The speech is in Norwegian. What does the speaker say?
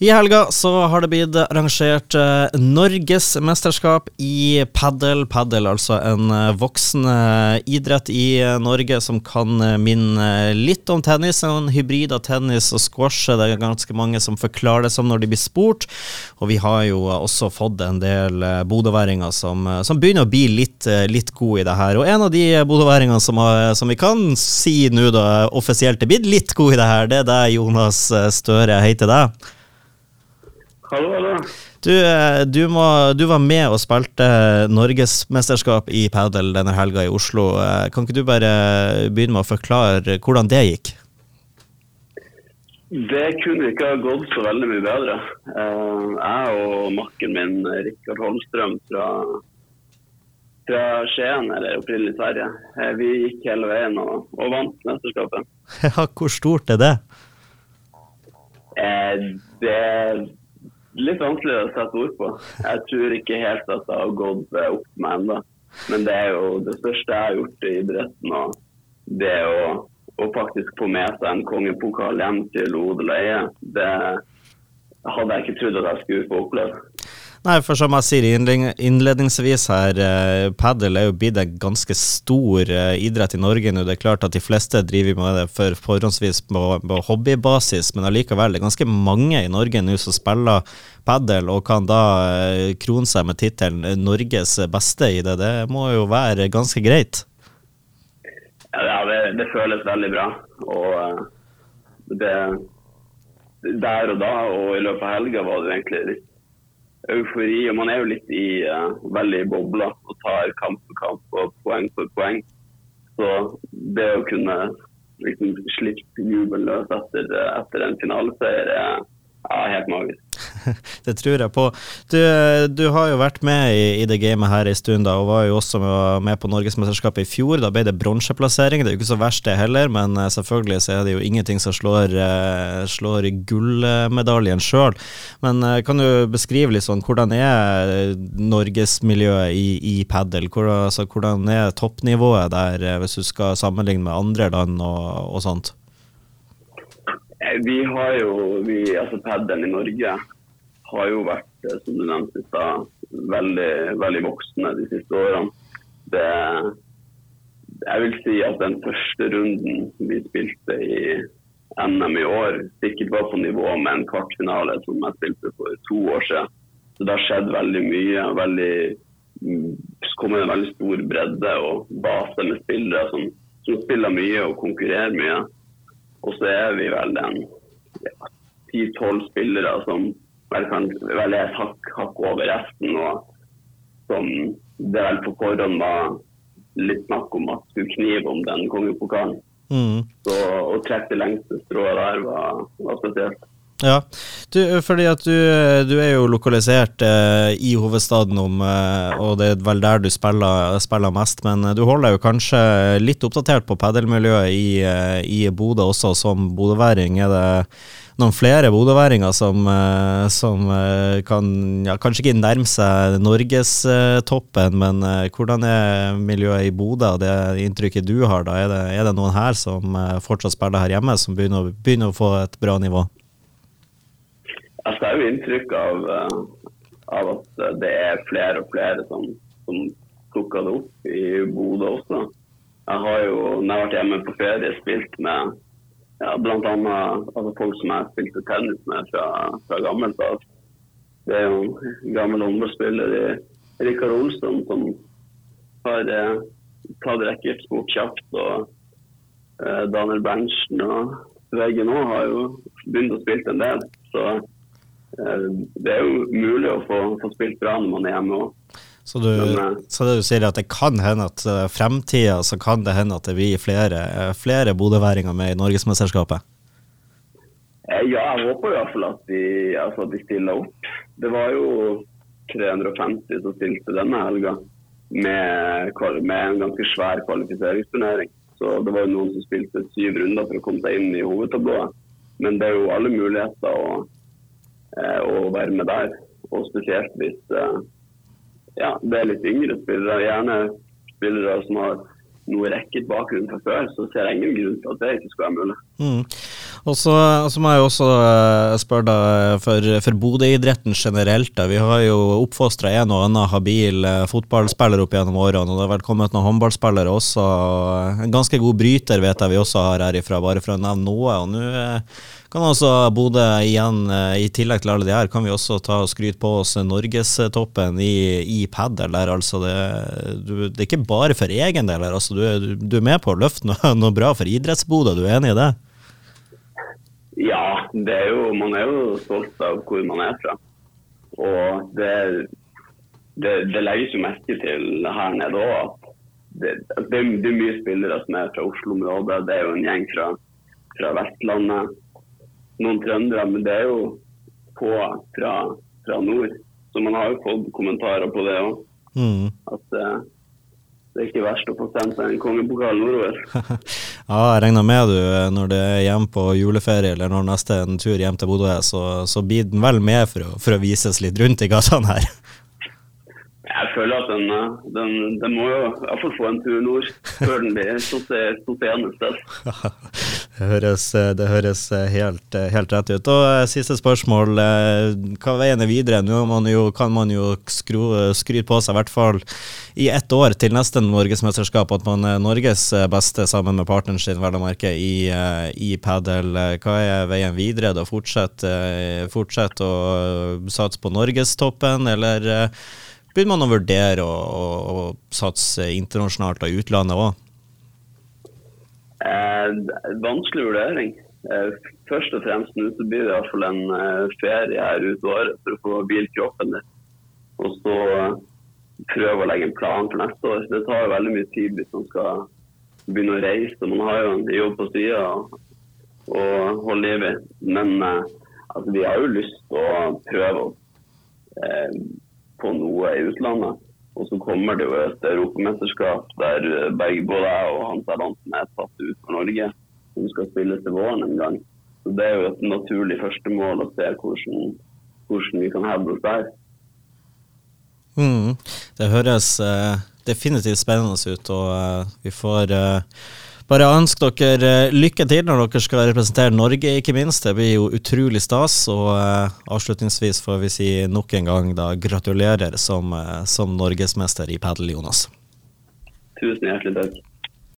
I helga så har det blitt arrangert eh, norgesmesterskap i padel. Padel, altså en voksen idrett i eh, Norge som kan eh, minne litt om tennis. En hybrid av tennis og squash. Det er ganske mange som forklarer det som når de blir spurt. Og vi har jo eh, også fått en del eh, bodøværinger som, eh, som begynner å bli litt, eh, litt gode i det her. Og en av de bodøværingene som, som vi kan si nå da offisielt er blitt litt gode i det her, det er deg, Jonas eh, Støre. Hei til deg. Hallo, hallo. Du, eh, du, må, du var med og spilte norgesmesterskap i padel denne helga i Oslo. Eh, Kan ikke du bare begynne med å forklare hvordan det gikk? Det kunne ikke ha gått så veldig mye bedre. Eh, jeg og makken min Rikard Holmstrøm fra, fra Skien, eller opprinnelig Sverige, eh, vi gikk hele veien og, og vant mesterskapet. Ja, hvor stort er det? Eh, det litt vanskelig å sette ord på. Jeg tror ikke helt at det har gått eh, opp til meg ennå. Men det er jo det største jeg har gjort i idretten. og det å, å faktisk få med seg en kongepokal hjem til odel og eie, det hadde jeg ikke trodd at jeg skulle få oppleve. Nei, for som jeg sier innledningsvis her, eh, padel er jo blitt en ganske stor eh, idrett i Norge nå. Det er klart at de fleste driver med det for forhåndsvis på, på hobbybasis, men allikevel det er ganske mange i Norge nå som spiller padel og kan da eh, krone seg med tittelen Norges beste i det. Det må jo være ganske greit. Ja, det, det føles veldig bra. Og det, der og da og i løpet av helga var det egentlig litt eufori. Og man er jo litt i uh, veldig bobla og tar kamp for kamp og poeng for poeng. Så det å kunne liksom slippe jubelen etter, etter en finaleseier er er helt magisk. det tror jeg på. Du, du har jo vært med i, i det gamet her en stund, da, og var jo også med, på Norgesmesterskapet i fjor. Da ble det bronseplassering. Det er jo ikke så verst, det heller, men eh, selvfølgelig så er det jo ingenting som slår, eh, slår gullmedaljen sjøl. Men eh, kan du beskrive litt sånn, hvordan er norgesmiljøet i, i padel? Hvor, altså, hvordan er toppnivået der, hvis du skal sammenligne med andre land og, og sånt? Vi har jo, vi, altså Padelen i Norge har jo vært, eh, som du nevnte i veldig, veldig voksne de siste årene. Det, jeg vil si at den første runden vi spilte i NM i år, sikkert var på nivå med en kvartfinale som jeg spilte for to år siden. Så det har skjedd veldig mye. veldig mm, kommet en veldig stor bredde og base med spillere som, som spiller mye og konkurrerer mye. Og så er vi vel en ti-tolv spillere som vel kan vel er et hakk, hakk over resten. Og som det vel på forhånd var litt snakk om at skulle knive om den kongepokalen. Mm. Så å trekke det lengste strået der var, var spesielt. Ja, du, fordi at du, du er jo lokalisert eh, i hovedstaden, om, eh, og det er vel der du spiller, spiller mest. Men eh, du holder jo kanskje litt oppdatert på padelmiljøet i, eh, i Bodø også, som bodøværing. Er det noen flere bodøværinger som, eh, som eh, kan ja, kanskje ikke nærme seg norgestoppen, men hvordan er miljøet i Bodø? Det inntrykket du har, da, er det, er det noen her som fortsatt spiller her hjemme, som begynner, begynner å få et bra nivå? Jeg har jo inntrykk av, eh, av at det er flere og flere som, som plukker det opp i Bodø også. Jeg har jo, når jeg har vært hjemme på ferie, spilt med ja, bl.a. Altså folk som jeg spilte tennis med fra, fra gammelt av. Det er jo en gammel håndballspiller Rikard Olsson som har eh, tatt racketsport kjapt. og eh, Daniel Berntsen og Veggen òg har jo begynt å spille en del. Så det er jo mulig å få, få spilt bra når man er hjemme òg. Så, eh, så det du sier er at det kan hende at uh, fremtida så kan det hende at det blir flere, eh, flere bodøværinger med i Norgesmesterskapet? Eh, Ja, jeg håper i hvert fall at de, altså de stiller opp. Det var jo 350 som stilte denne helga med, med en ganske svær kvalifiseringsturnering. Så det var jo noen som spilte syv runder for å komme seg inn i hovedtablået. Men det er jo alle muligheter å, eh, å være med der. Og spesielt hvis eh, ja, det er litt yngre spillere. Gjerne spillere som har noe rekket bakgrunn fra før. Så ser jeg ingen grunn til at det ikke skulle være mulig. Mm. Og så, må jeg også uh, spørre deg for, for Bodø-idretten generelt. Vi har jo oppfostra en og annen habil uh, fotballspiller opp gjennom årene, og det har vel kommet noen håndballspillere også. En ganske god bryter vet jeg vi også har herifra, bare for å nevne noe. Og nå uh, kan også Bodø igjen, i tillegg til alle de her, kan vi også ta og skryte på oss norgestoppen i, i padel. Der, altså det, du, det, er ikke bare for egen del, altså, du, du, er med på å løfte noe, noe bra for idretts-Bodø, du er enig i det? Ja, er jo, man er jo stolt av hvor man er fra. Og det, det, det legges jo merke til her nede òg at det, det, er mye spillere som er fra Oslo-området. Det er jo en gjeng fra, fra, Vestlandet. Noen trøndere, men det er jo få fra, fra nord. Så man har jo fått kommentarer på det òg. Mm. At uh, det er ikke verst å få sendt en kongepokal nordover. Ja, jeg regner med du, når det er hjem på juleferie eller når neste en tur hjem til Bodø er, så, så blir den vel med for å, for å vises litt rundt i gatene her? Jeg føler at den, den, den må jo iallfall få en tur nord før den blir stått igjen et sted. Det høres, det høres helt, helt, rett ut. Og eh, Siste spørsmål. Eh, hva veien er videre? Nå man jo, kan man jo skru, skryte på seg, i hvert fall i ett år til neste norgesmesterskap, at man er Norges beste sammen med partneren sin, vel å merke, i, eh, i padel. Hva er veien videre? da? Fortsette, fortsette å satse på norgestoppen, eller begynner man å vurdere å, satse internasjonalt og utlandet òg? Eh, vanskelig vurdering. Eh, først og fremst nå så blir det i hvert fall en eh, ferie her ut året for å få hvilt kroppen litt. Og så eh, prøve å legge en plan for neste år. Det tar jo veldig mye tid hvis man skal begynne å reise. og Man har jo en jobb på sida å holde liv i. Men eh, altså, vi har jo lyst til å prøve oss eh, få noe i utlandet. Og så kommer det jo et europamesterskap der begge, både jeg og Hans Erlandsen er tatt ut for Norge, som skal spilles til våren en gang. Så Det er jo et naturlig førstemål å se hvordan, hvordan vi kan hevde oss der. Mm, det høres uh, definitivt spennende ut, og uh, vi får uh, bare ønsk dere eh, lykke til når dere skal representere Norge, ikke minst. Det blir jo utrolig stas. Og uh, avslutningsvis får vi si nok en gang da gratulerer som, uh, som norgesmester i padel, Jonas. Tusen hjertelig takk.